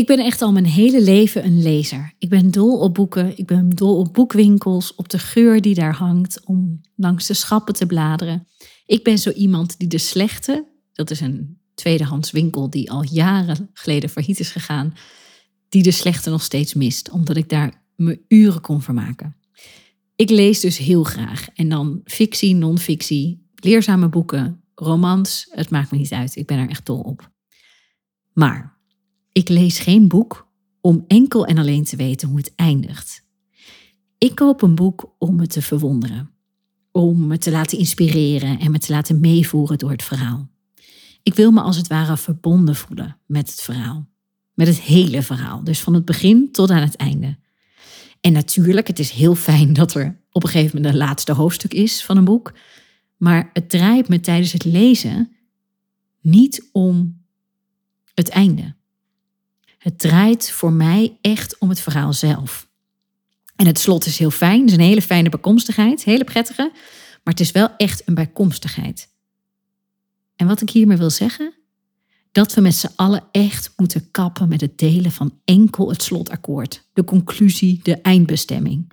Ik ben echt al mijn hele leven een lezer. Ik ben dol op boeken, ik ben dol op boekwinkels, op de geur die daar hangt, om langs de schappen te bladeren. Ik ben zo iemand die de slechte, dat is een tweedehands winkel die al jaren geleden failliet is gegaan, die de slechte nog steeds mist, omdat ik daar me uren kon vermaken. Ik lees dus heel graag en dan fictie, non-fictie, leerzame boeken, romans, het maakt me niet uit. Ik ben er echt dol op. Maar ik lees geen boek om enkel en alleen te weten hoe het eindigt. Ik koop een boek om me te verwonderen, om me te laten inspireren en me te laten meevoeren door het verhaal. Ik wil me als het ware verbonden voelen met het verhaal, met het hele verhaal, dus van het begin tot aan het einde. En natuurlijk, het is heel fijn dat er op een gegeven moment een laatste hoofdstuk is van een boek, maar het draait me tijdens het lezen niet om het einde. Het draait voor mij echt om het verhaal zelf. En het slot is heel fijn, het is een hele fijne bijkomstigheid, hele prettige, maar het is wel echt een bijkomstigheid. En wat ik hiermee wil zeggen, dat we met z'n allen echt moeten kappen met het delen van enkel het slotakkoord, de conclusie, de eindbestemming.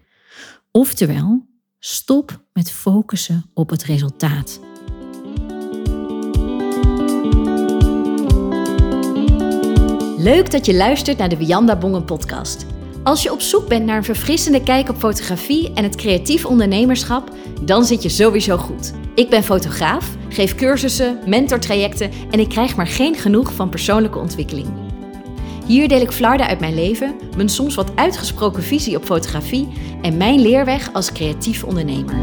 Oftewel, stop met focussen op het resultaat. Leuk dat je luistert naar de Wianda Bongen podcast. Als je op zoek bent naar een verfrissende kijk op fotografie en het creatief ondernemerschap, dan zit je sowieso goed. Ik ben fotograaf, geef cursussen, mentortrajecten en ik krijg maar geen genoeg van persoonlijke ontwikkeling. Hier deel ik flarden uit mijn leven, mijn soms wat uitgesproken visie op fotografie en mijn leerweg als creatief ondernemer.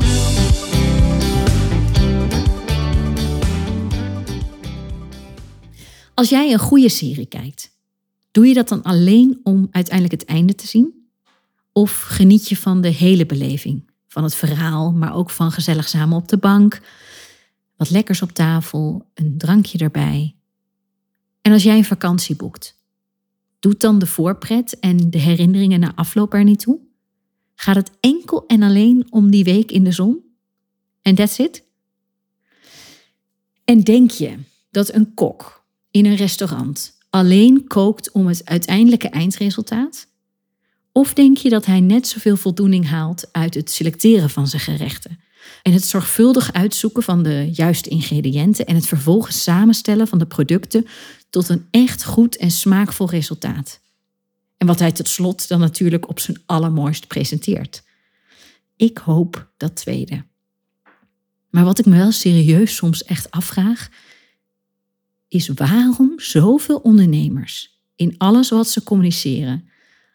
Als jij een goede serie kijkt, Doe je dat dan alleen om uiteindelijk het einde te zien? Of geniet je van de hele beleving? Van het verhaal, maar ook van gezellig samen op de bank, wat lekkers op tafel, een drankje erbij. En als jij een vakantie boekt, doet dan de voorpret en de herinneringen na afloop er niet toe? Gaat het enkel en alleen om die week in de zon? En that's it? En denk je dat een kok in een restaurant alleen kookt om het uiteindelijke eindresultaat? Of denk je dat hij net zoveel voldoening haalt uit het selecteren van zijn gerechten? En het zorgvuldig uitzoeken van de juiste ingrediënten en het vervolgens samenstellen van de producten tot een echt goed en smaakvol resultaat. En wat hij tot slot dan natuurlijk op zijn allermooist presenteert. Ik hoop dat tweede. Maar wat ik me wel serieus soms echt afvraag, is waarom zoveel ondernemers in alles wat ze communiceren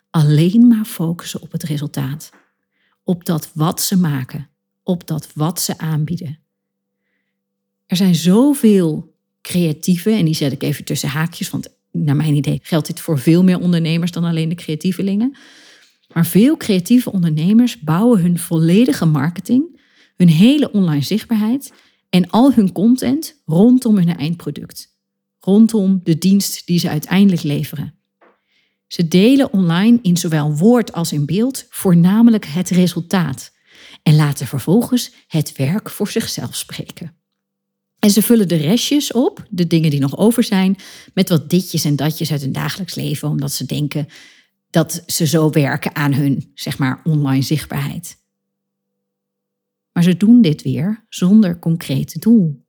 alleen maar focussen op het resultaat. Op dat wat ze maken, op dat wat ze aanbieden. Er zijn zoveel creatieve, en die zet ik even tussen haakjes, want naar mijn idee geldt dit voor veel meer ondernemers dan alleen de creatievelingen. Maar veel creatieve ondernemers bouwen hun volledige marketing, hun hele online zichtbaarheid en al hun content rondom hun eindproduct rondom de dienst die ze uiteindelijk leveren. Ze delen online in zowel woord als in beeld voornamelijk het resultaat en laten vervolgens het werk voor zichzelf spreken. En ze vullen de restjes op, de dingen die nog over zijn, met wat ditjes en datjes uit hun dagelijks leven, omdat ze denken dat ze zo werken aan hun, zeg maar, online zichtbaarheid. Maar ze doen dit weer zonder concreet doel.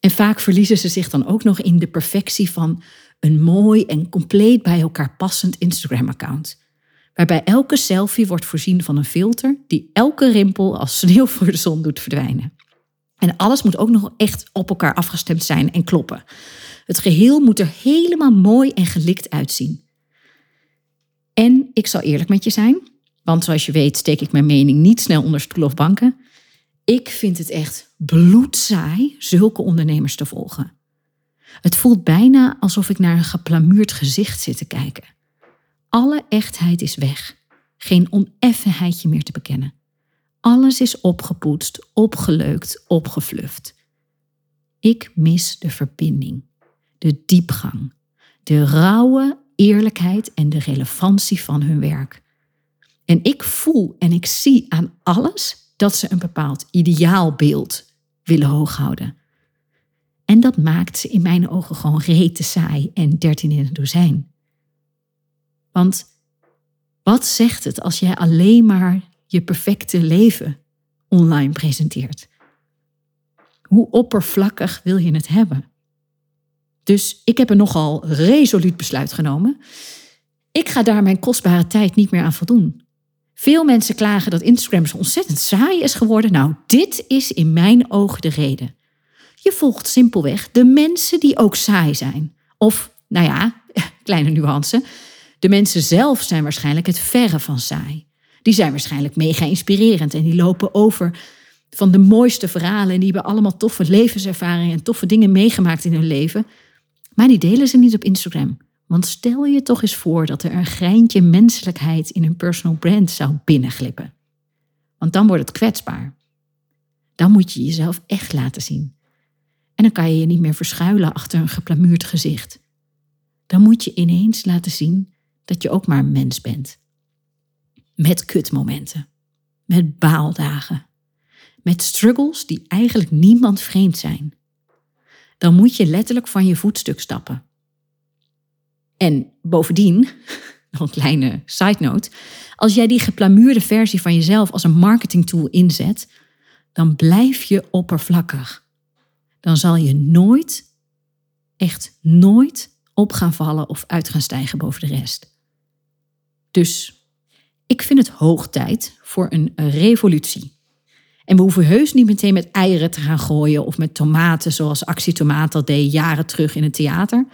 En vaak verliezen ze zich dan ook nog in de perfectie van een mooi en compleet bij elkaar passend Instagram-account. Waarbij elke selfie wordt voorzien van een filter die elke rimpel als sneeuw voor de zon doet verdwijnen. En alles moet ook nog echt op elkaar afgestemd zijn en kloppen. Het geheel moet er helemaal mooi en gelikt uitzien. En ik zal eerlijk met je zijn, want zoals je weet steek ik mijn mening niet snel onder stoel of banken. Ik vind het echt bloedsaai zulke ondernemers te volgen. Het voelt bijna alsof ik naar een geplamuurd gezicht zit te kijken. Alle echtheid is weg. Geen oneffenheidje meer te bekennen. Alles is opgepoetst, opgeleukt, opgefluft. Ik mis de verbinding, de diepgang, de rauwe eerlijkheid en de relevantie van hun werk. En ik voel en ik zie aan alles dat ze een bepaald ideaalbeeld willen hooghouden. En dat maakt ze in mijn ogen gewoon rete saai en dertien in een dozijn. Want wat zegt het als jij alleen maar je perfecte leven online presenteert? Hoe oppervlakkig wil je het hebben? Dus ik heb een nogal resoluut besluit genomen. Ik ga daar mijn kostbare tijd niet meer aan voldoen. Veel mensen klagen dat Instagram zo ontzettend saai is geworden. Nou, dit is in mijn ogen de reden. Je volgt simpelweg de mensen die ook saai zijn. Of, nou ja, kleine nuance. De mensen zelf zijn waarschijnlijk het verre van saai. Die zijn waarschijnlijk mega inspirerend en die lopen over van de mooiste verhalen. En die hebben allemaal toffe levenservaringen en toffe dingen meegemaakt in hun leven. Maar die delen ze niet op Instagram. Want stel je toch eens voor dat er een greintje menselijkheid in een personal brand zou binnenglippen. Want dan wordt het kwetsbaar. Dan moet je jezelf echt laten zien. En dan kan je je niet meer verschuilen achter een geplamuurd gezicht. Dan moet je ineens laten zien dat je ook maar een mens bent. Met kutmomenten. Met baaldagen. Met struggles die eigenlijk niemand vreemd zijn. Dan moet je letterlijk van je voetstuk stappen. En bovendien, nog een kleine side note, als jij die geplamuurde versie van jezelf als een marketingtool inzet, dan blijf je oppervlakkig. Dan zal je nooit, echt nooit op gaan vallen of uit gaan stijgen boven de rest. Dus ik vind het hoog tijd voor een revolutie. En we hoeven heus niet meteen met eieren te gaan gooien of met tomaten, zoals Actietomaat dat deed jaren terug in het theater.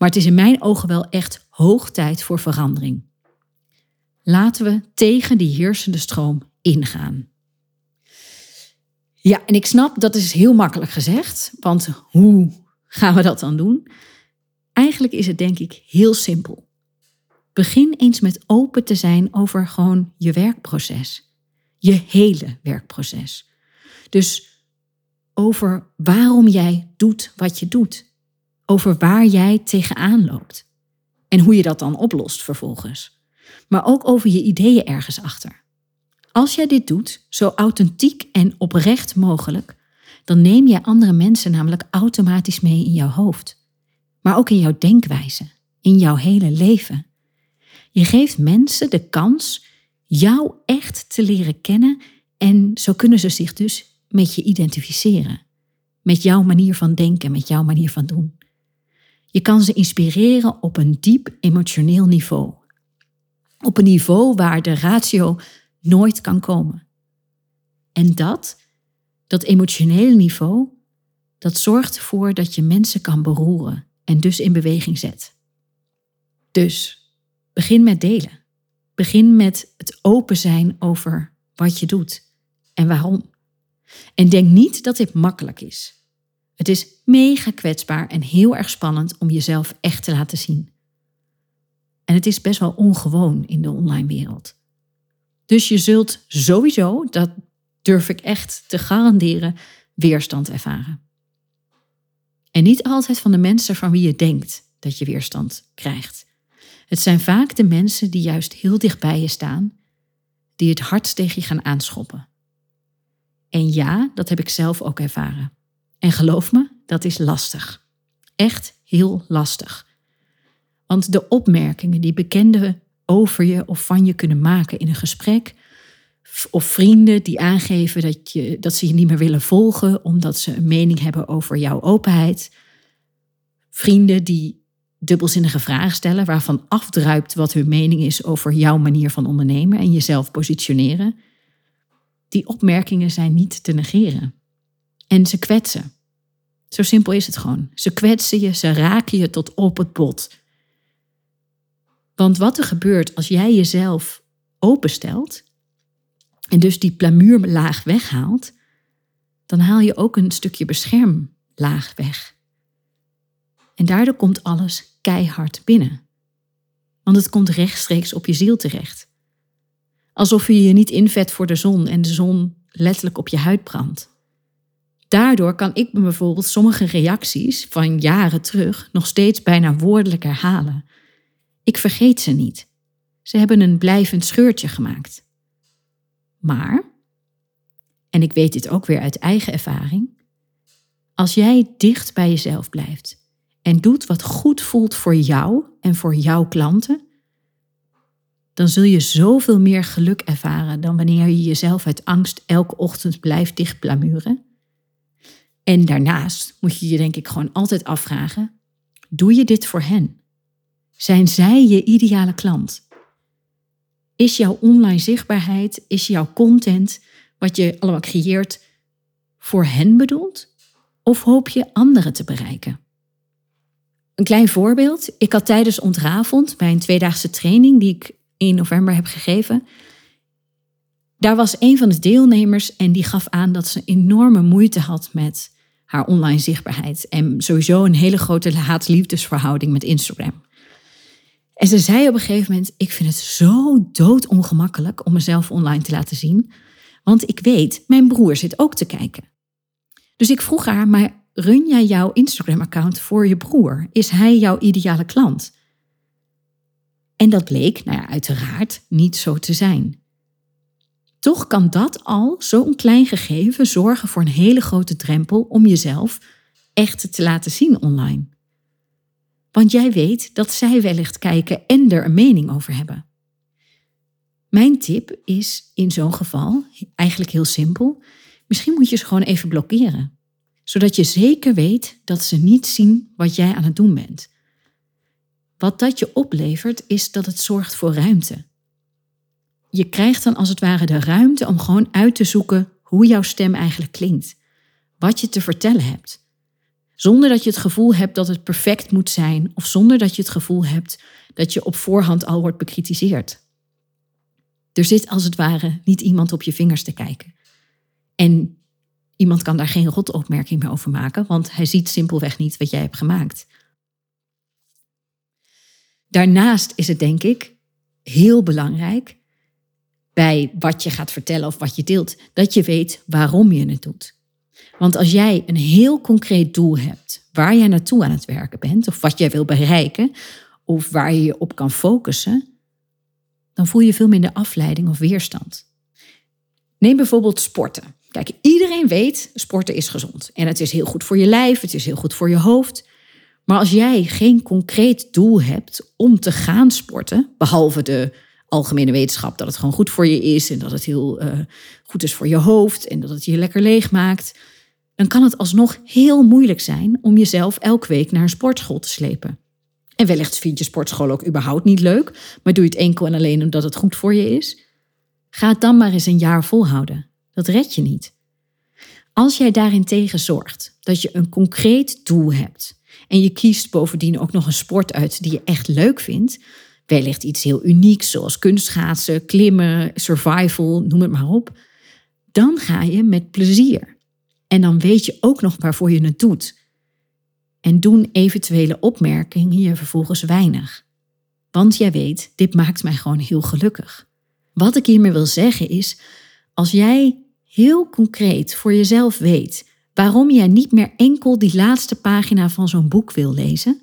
Maar het is in mijn ogen wel echt hoog tijd voor verandering. Laten we tegen die heersende stroom ingaan. Ja, en ik snap dat is heel makkelijk gezegd, want hoe gaan we dat dan doen? Eigenlijk is het denk ik heel simpel. Begin eens met open te zijn over gewoon je werkproces. Je hele werkproces. Dus over waarom jij doet wat je doet over waar jij tegenaan loopt. En hoe je dat dan oplost vervolgens. Maar ook over je ideeën ergens achter. Als jij dit doet, zo authentiek en oprecht mogelijk, dan neem je andere mensen namelijk automatisch mee in jouw hoofd. Maar ook in jouw denkwijze, in jouw hele leven. Je geeft mensen de kans jou echt te leren kennen en zo kunnen ze zich dus met je identificeren. Met jouw manier van denken, met jouw manier van doen. Je kan ze inspireren op een diep emotioneel niveau. Op een niveau waar de ratio nooit kan komen. En dat, dat emotionele niveau, dat zorgt ervoor dat je mensen kan beroeren en dus in beweging zet. Dus begin met delen. Begin met het open zijn over wat je doet en waarom. En denk niet dat dit makkelijk is. Het is mega kwetsbaar en heel erg spannend om jezelf echt te laten zien. En het is best wel ongewoon in de online wereld. Dus je zult sowieso, dat durf ik echt te garanderen, weerstand ervaren. En niet altijd van de mensen van wie je denkt dat je weerstand krijgt. Het zijn vaak de mensen die juist heel dicht bij je staan, die het hardst tegen je gaan aanschoppen. En ja, dat heb ik zelf ook ervaren. En geloof me, dat is lastig. Echt heel lastig. Want de opmerkingen die bekenden over je of van je kunnen maken in een gesprek, of vrienden die aangeven dat, je, dat ze je niet meer willen volgen omdat ze een mening hebben over jouw openheid, vrienden die dubbelzinnige vragen stellen waarvan afdruipt wat hun mening is over jouw manier van ondernemen en jezelf positioneren, die opmerkingen zijn niet te negeren. En ze kwetsen. Zo simpel is het gewoon. Ze kwetsen je, ze raken je tot op het bot. Want wat er gebeurt als jij jezelf openstelt en dus die plamuurlaag weghaalt, dan haal je ook een stukje beschermlaag weg. En daardoor komt alles keihard binnen. Want het komt rechtstreeks op je ziel terecht. Alsof je je niet invet voor de zon en de zon letterlijk op je huid brandt. Daardoor kan ik bijvoorbeeld sommige reacties van jaren terug nog steeds bijna woordelijk herhalen. Ik vergeet ze niet. Ze hebben een blijvend scheurtje gemaakt. Maar, en ik weet dit ook weer uit eigen ervaring, als jij dicht bij jezelf blijft en doet wat goed voelt voor jou en voor jouw klanten, dan zul je zoveel meer geluk ervaren dan wanneer je jezelf uit angst elke ochtend blijft dichtplamuren. En daarnaast moet je je denk ik gewoon altijd afvragen, doe je dit voor hen? Zijn zij je ideale klant? Is jouw online zichtbaarheid, is jouw content, wat je allemaal creëert, voor hen bedoeld? Of hoop je anderen te bereiken? Een klein voorbeeld. Ik had tijdens Ontravond, mijn tweedaagse training die ik in november heb gegeven, daar was een van de deelnemers en die gaf aan dat ze enorme moeite had met haar online zichtbaarheid. En sowieso een hele grote haat-liefdesverhouding met Instagram. En ze zei op een gegeven moment: Ik vind het zo doodongemakkelijk om mezelf online te laten zien. Want ik weet, mijn broer zit ook te kijken. Dus ik vroeg haar: Maar run jij jouw Instagram-account voor je broer? Is hij jouw ideale klant? En dat bleek, nou ja, uiteraard niet zo te zijn. Toch kan dat al, zo'n klein gegeven, zorgen voor een hele grote drempel om jezelf echt te laten zien online. Want jij weet dat zij wellicht kijken en er een mening over hebben. Mijn tip is in zo'n geval eigenlijk heel simpel. Misschien moet je ze gewoon even blokkeren, zodat je zeker weet dat ze niet zien wat jij aan het doen bent. Wat dat je oplevert is dat het zorgt voor ruimte. Je krijgt dan als het ware de ruimte om gewoon uit te zoeken hoe jouw stem eigenlijk klinkt, wat je te vertellen hebt. Zonder dat je het gevoel hebt dat het perfect moet zijn of zonder dat je het gevoel hebt dat je op voorhand al wordt bekritiseerd. Er zit als het ware niet iemand op je vingers te kijken. En iemand kan daar geen rotopmerking meer over maken, want hij ziet simpelweg niet wat jij hebt gemaakt. Daarnaast is het denk ik heel belangrijk bij wat je gaat vertellen of wat je deelt, dat je weet waarom je het doet. Want als jij een heel concreet doel hebt waar jij naartoe aan het werken bent, of wat jij wil bereiken, of waar je je op kan focussen, dan voel je veel minder afleiding of weerstand. Neem bijvoorbeeld sporten. Kijk, iedereen weet, sporten is gezond. En het is heel goed voor je lijf, het is heel goed voor je hoofd. Maar als jij geen concreet doel hebt om te gaan sporten, behalve de algemene wetenschap dat het gewoon goed voor je is en dat het heel uh, goed is voor je hoofd en dat het je lekker leeg maakt, dan kan het alsnog heel moeilijk zijn om jezelf elke week naar een sportschool te slepen. En wellicht vind je sportschool ook überhaupt niet leuk, maar doe je het enkel en alleen omdat het goed voor je is. Ga dan maar eens een jaar volhouden. Dat red je niet. Als jij daarentegen zorgt dat je een concreet doel hebt en je kiest bovendien ook nog een sport uit die je echt leuk vindt, wellicht iets heel unieks zoals kunstschaatsen, klimmen, survival, noem het maar op, dan ga je met plezier. En dan weet je ook nog waarvoor je het doet. En doen eventuele opmerkingen je vervolgens weinig. Want jij weet, dit maakt mij gewoon heel gelukkig. Wat ik hiermee wil zeggen is, als jij heel concreet voor jezelf weet waarom jij niet meer enkel die laatste pagina van zo'n boek wil lezen,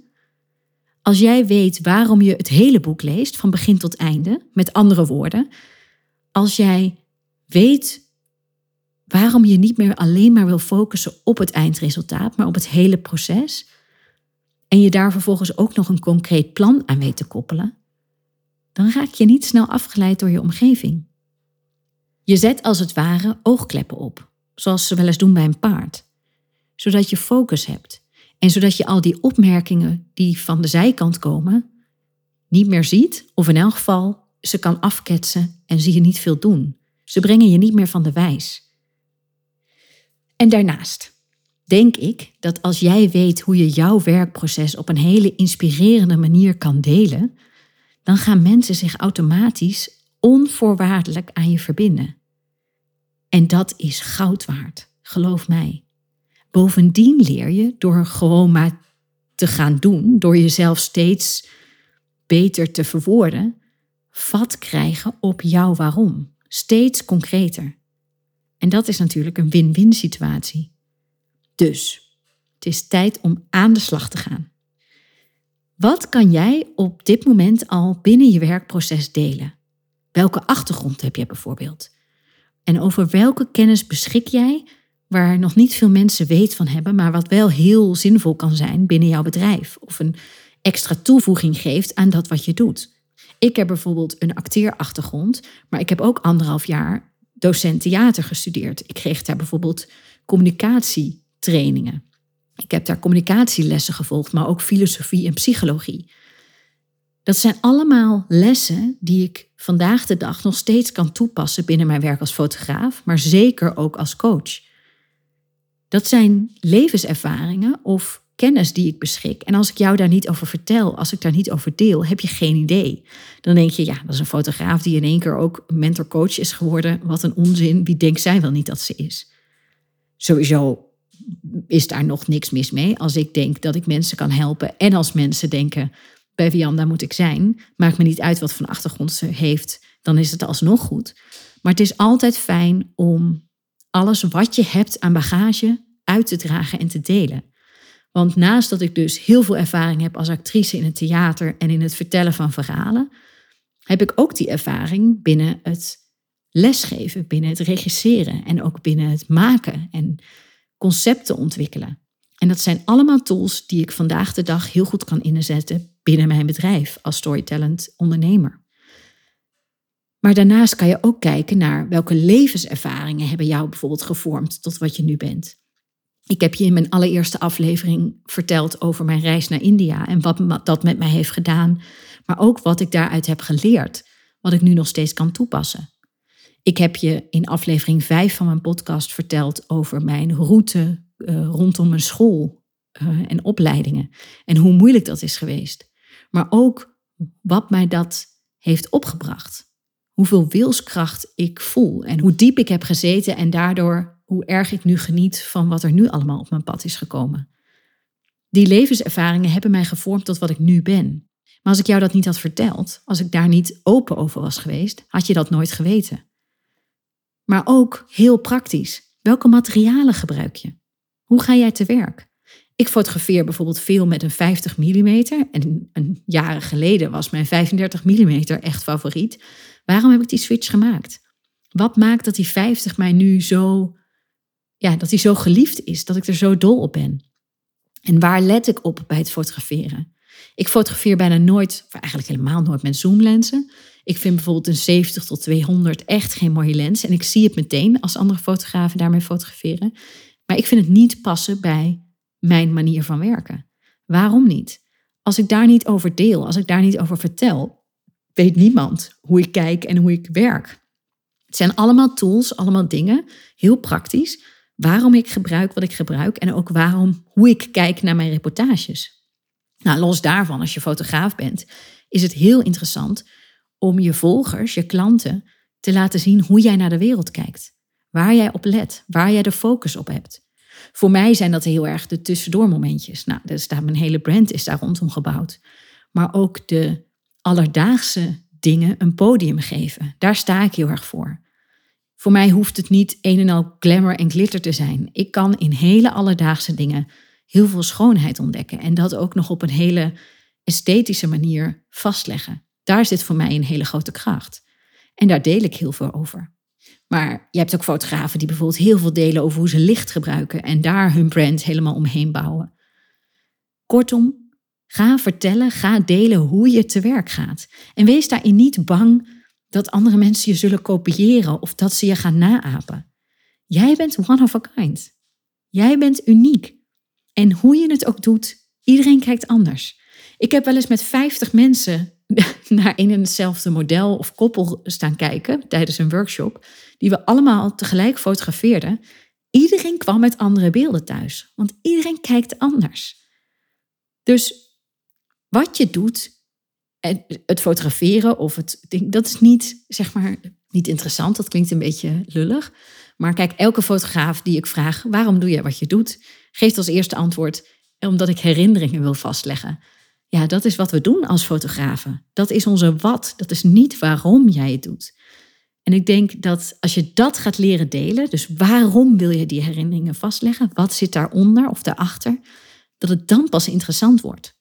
als jij weet waarom je het hele boek leest, van begin tot einde, met andere woorden, als jij weet waarom je niet meer alleen maar wil focussen op het eindresultaat, maar op het hele proces, en je daar vervolgens ook nog een concreet plan aan weet te koppelen, dan raak je niet snel afgeleid door je omgeving. Je zet als het ware oogkleppen op, zoals ze wel eens doen bij een paard, zodat je focus hebt en zodat je al die opmerkingen die van de zijkant komen niet meer ziet, of in elk geval ze kan afketsen en zie je niet veel doen. Ze brengen je niet meer van de wijs. En daarnaast denk ik dat als jij weet hoe je jouw werkproces op een hele inspirerende manier kan delen, dan gaan mensen zich automatisch onvoorwaardelijk aan je verbinden. En dat is goud waard, geloof mij. Bovendien leer je door gewoon maar te gaan doen, door jezelf steeds beter te verwoorden, vat krijgen op jouw waarom. Steeds concreter. En dat is natuurlijk een win-win situatie. Dus het is tijd om aan de slag te gaan. Wat kan jij op dit moment al binnen je werkproces delen? Welke achtergrond heb je bijvoorbeeld? En over welke kennis beschik jij waar nog niet veel mensen weet van hebben, maar wat wel heel zinvol kan zijn binnen jouw bedrijf of een extra toevoeging geeft aan dat wat je doet. Ik heb bijvoorbeeld een acteerachtergrond, maar ik heb ook anderhalf jaar docent theater gestudeerd. Ik kreeg daar bijvoorbeeld communicatietrainingen. Ik heb daar communicatielessen gevolgd, maar ook filosofie en psychologie. Dat zijn allemaal lessen die ik vandaag de dag nog steeds kan toepassen binnen mijn werk als fotograaf, maar zeker ook als coach. Dat zijn levenservaringen of kennis die ik beschik. En als ik jou daar niet over vertel, als ik daar niet over deel, heb je geen idee. Dan denk je, ja, dat is een fotograaf die in één keer ook mentor-coach is geworden. Wat een onzin. Wie denkt zij wel niet dat ze is? Sowieso is daar nog niks mis mee. Als ik denk dat ik mensen kan helpen en als mensen denken, bij Vianda moet ik zijn, maakt me niet uit wat voor achtergrond ze heeft, dan is het alsnog goed. Maar het is altijd fijn om alles wat je hebt aan bagage uit te dragen en te delen. Want naast dat ik dus heel veel ervaring heb als actrice in het theater en in het vertellen van verhalen, heb ik ook die ervaring binnen het lesgeven, binnen het regisseren en ook binnen het maken en concepten ontwikkelen. En dat zijn allemaal tools die ik vandaag de dag heel goed kan inzetten binnen mijn bedrijf als storytellend ondernemer. Maar daarnaast kan je ook kijken naar welke levenservaringen hebben jou bijvoorbeeld gevormd tot wat je nu bent. Ik heb je in mijn allereerste aflevering verteld over mijn reis naar India en wat dat met mij heeft gedaan, maar ook wat ik daaruit heb geleerd, wat ik nu nog steeds kan toepassen. Ik heb je in aflevering 5 van mijn podcast verteld over mijn route uh, rondom mijn school uh, en opleidingen en hoe moeilijk dat is geweest. Maar ook wat mij dat heeft opgebracht. Hoeveel wilskracht ik voel en hoe diep ik heb gezeten en daardoor hoe erg ik nu geniet van wat er nu allemaal op mijn pad is gekomen. Die levenservaringen hebben mij gevormd tot wat ik nu ben. Maar als ik jou dat niet had verteld, als ik daar niet open over was geweest, had je dat nooit geweten. Maar ook heel praktisch. Welke materialen gebruik je? Hoe ga jij te werk? Ik fotografeer bijvoorbeeld veel met een 50 mm. En een jaren geleden was mijn 35 mm echt favoriet. Waarom heb ik die switch gemaakt? Wat maakt dat die 50 mij nu zo, ja, dat die zo geliefd is, dat ik er zo dol op ben? En waar let ik op bij het fotograferen? Ik fotografeer bijna nooit, of eigenlijk helemaal nooit met zoomlenzen. Ik vind bijvoorbeeld een 70 tot 200 echt geen mooie lens. En ik zie het meteen als andere fotografen daarmee fotograferen. Maar ik vind het niet passen bij mijn manier van werken. Waarom niet? Als ik daar niet over deel, als ik daar niet over vertel, weet niemand hoe ik kijk en hoe ik werk. Het zijn allemaal tools, allemaal dingen, heel praktisch, waarom ik gebruik wat ik gebruik en ook waarom, hoe ik kijk naar mijn reportages. Nou, los daarvan, als je fotograaf bent, is het heel interessant om je volgers, je klanten, te laten zien hoe jij naar de wereld kijkt. Waar jij op let, waar jij de focus op hebt. Voor mij zijn dat heel erg de tussendoormomentjes. Nou, dus mijn hele brand is daar rondom gebouwd. Maar ook de alledaagse dingen een podium geven. Daar sta ik heel erg voor. Voor mij hoeft het niet een en al glamour en glitter te zijn. Ik kan in hele alledaagse dingen heel veel schoonheid ontdekken. En dat ook nog op een hele esthetische manier vastleggen. Daar zit voor mij een hele grote kracht. En daar deel ik heel veel over. Maar je hebt ook fotografen die bijvoorbeeld heel veel delen over hoe ze licht gebruiken en daar hun brand helemaal omheen bouwen. Kortom, ga vertellen, ga delen hoe je te werk gaat. En wees daarin niet bang dat andere mensen je zullen kopiëren of dat ze je gaan naapen. Jij bent one of a kind. Jij bent uniek. En hoe je het ook doet, iedereen kijkt anders. Ik heb wel eens met 50 mensen naar een en hetzelfde model of koppel staan kijken tijdens een workshop, die we allemaal tegelijk fotografeerden. Iedereen kwam met andere beelden thuis, want iedereen kijkt anders. Dus wat je doet, het fotograferen of het ding, dat is niet, zeg maar, niet interessant. Dat klinkt een beetje lullig. Maar kijk, elke fotograaf die ik vraag, waarom doe je wat je doet, geeft als eerste antwoord, omdat ik herinneringen wil vastleggen. Ja, dat is wat we doen als fotografen. Dat is onze wat. Dat is niet waarom jij het doet. En ik denk dat als je dat gaat leren delen, dus waarom wil je die herinneringen vastleggen? Wat zit daaronder of daarachter? Dat het dan pas interessant wordt.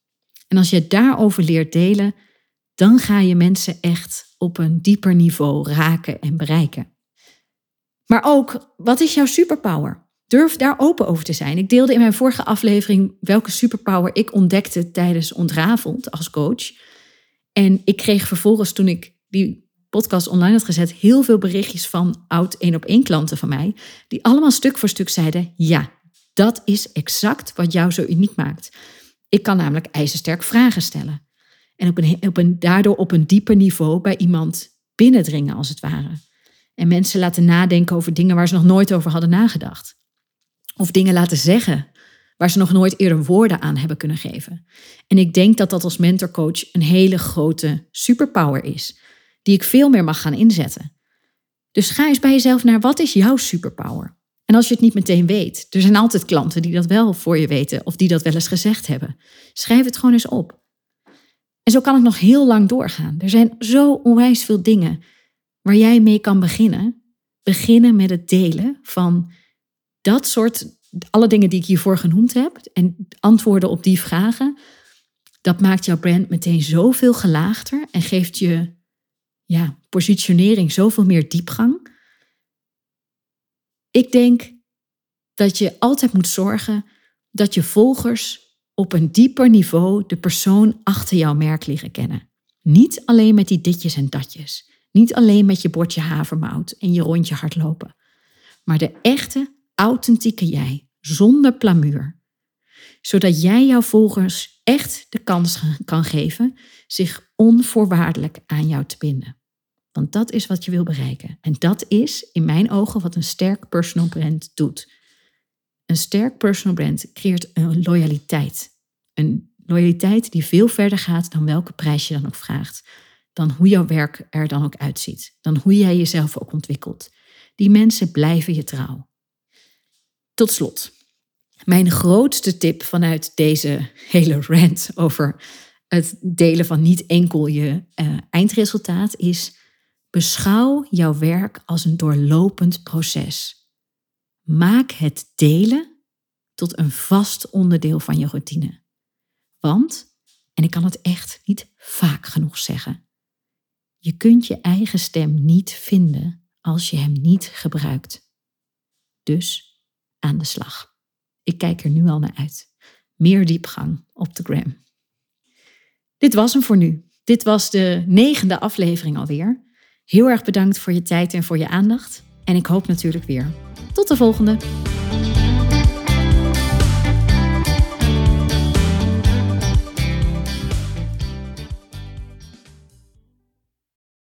En als je daarover leert delen, dan ga je mensen echt op een dieper niveau raken en bereiken. Maar ook, wat is jouw superpower? Durf daar open over te zijn. Ik deelde in mijn vorige aflevering welke superpower ik ontdekte tijdens Ontrafeld als coach. En ik kreeg vervolgens, toen ik die podcast online had gezet, heel veel berichtjes van oud één op één klanten van mij, die allemaal stuk voor stuk zeiden: Ja, dat is exact wat jou zo uniek maakt. Ik kan namelijk ijzersterk vragen stellen. En op daardoor op een dieper niveau bij iemand binnendringen, als het ware. En mensen laten nadenken over dingen waar ze nog nooit over hadden nagedacht. Of dingen laten zeggen waar ze nog nooit eerder woorden aan hebben kunnen geven. En ik denk dat dat als mentorcoach een hele grote superpower is, die ik veel meer mag gaan inzetten. Dus ga eens bij jezelf naar wat is jouw superpower? En als je het niet meteen weet, er zijn altijd klanten die dat wel voor je weten of die dat wel eens gezegd hebben. Schrijf het gewoon eens op. En zo kan ik nog heel lang doorgaan. Er zijn zo onwijs veel dingen waar jij mee kan beginnen. Beginnen met het delen van dat soort, alle dingen die ik hiervoor genoemd heb en antwoorden op die vragen. Dat maakt jouw brand meteen zoveel gelaagder en geeft je ja, positionering zoveel meer diepgang. Ik denk dat je altijd moet zorgen dat je volgers op een dieper niveau de persoon achter jouw merk leren kennen. Niet alleen met die ditjes en datjes. Niet alleen met je bordje havermout en je rondje hardlopen. Maar de echte, authentieke jij, zonder plamuur. Zodat jij jouw volgers echt de kans kan geven zich onvoorwaardelijk aan jou te binden. Want dat is wat je wil bereiken. En dat is, in mijn ogen, wat een sterk personal brand doet. Een sterk personal brand creëert een loyaliteit. Een loyaliteit die veel verder gaat dan welke prijs je dan ook vraagt. Dan hoe jouw werk er dan ook uitziet. Dan hoe jij jezelf ook ontwikkelt. Die mensen blijven je trouw. Tot slot, mijn grootste tip vanuit deze hele rant over het delen van niet enkel je uh, eindresultaat is: beschouw jouw werk als een doorlopend proces. Maak het delen tot een vast onderdeel van je routine. Want, en ik kan het echt niet vaak genoeg zeggen, je kunt je eigen stem niet vinden als je hem niet gebruikt. Dus aan de slag. Ik kijk er nu al naar uit. Meer diepgang op de gram. Dit was hem voor nu. Dit was de negende aflevering alweer. Heel erg bedankt voor je tijd en voor je aandacht. En ik hoop natuurlijk weer tot de volgende.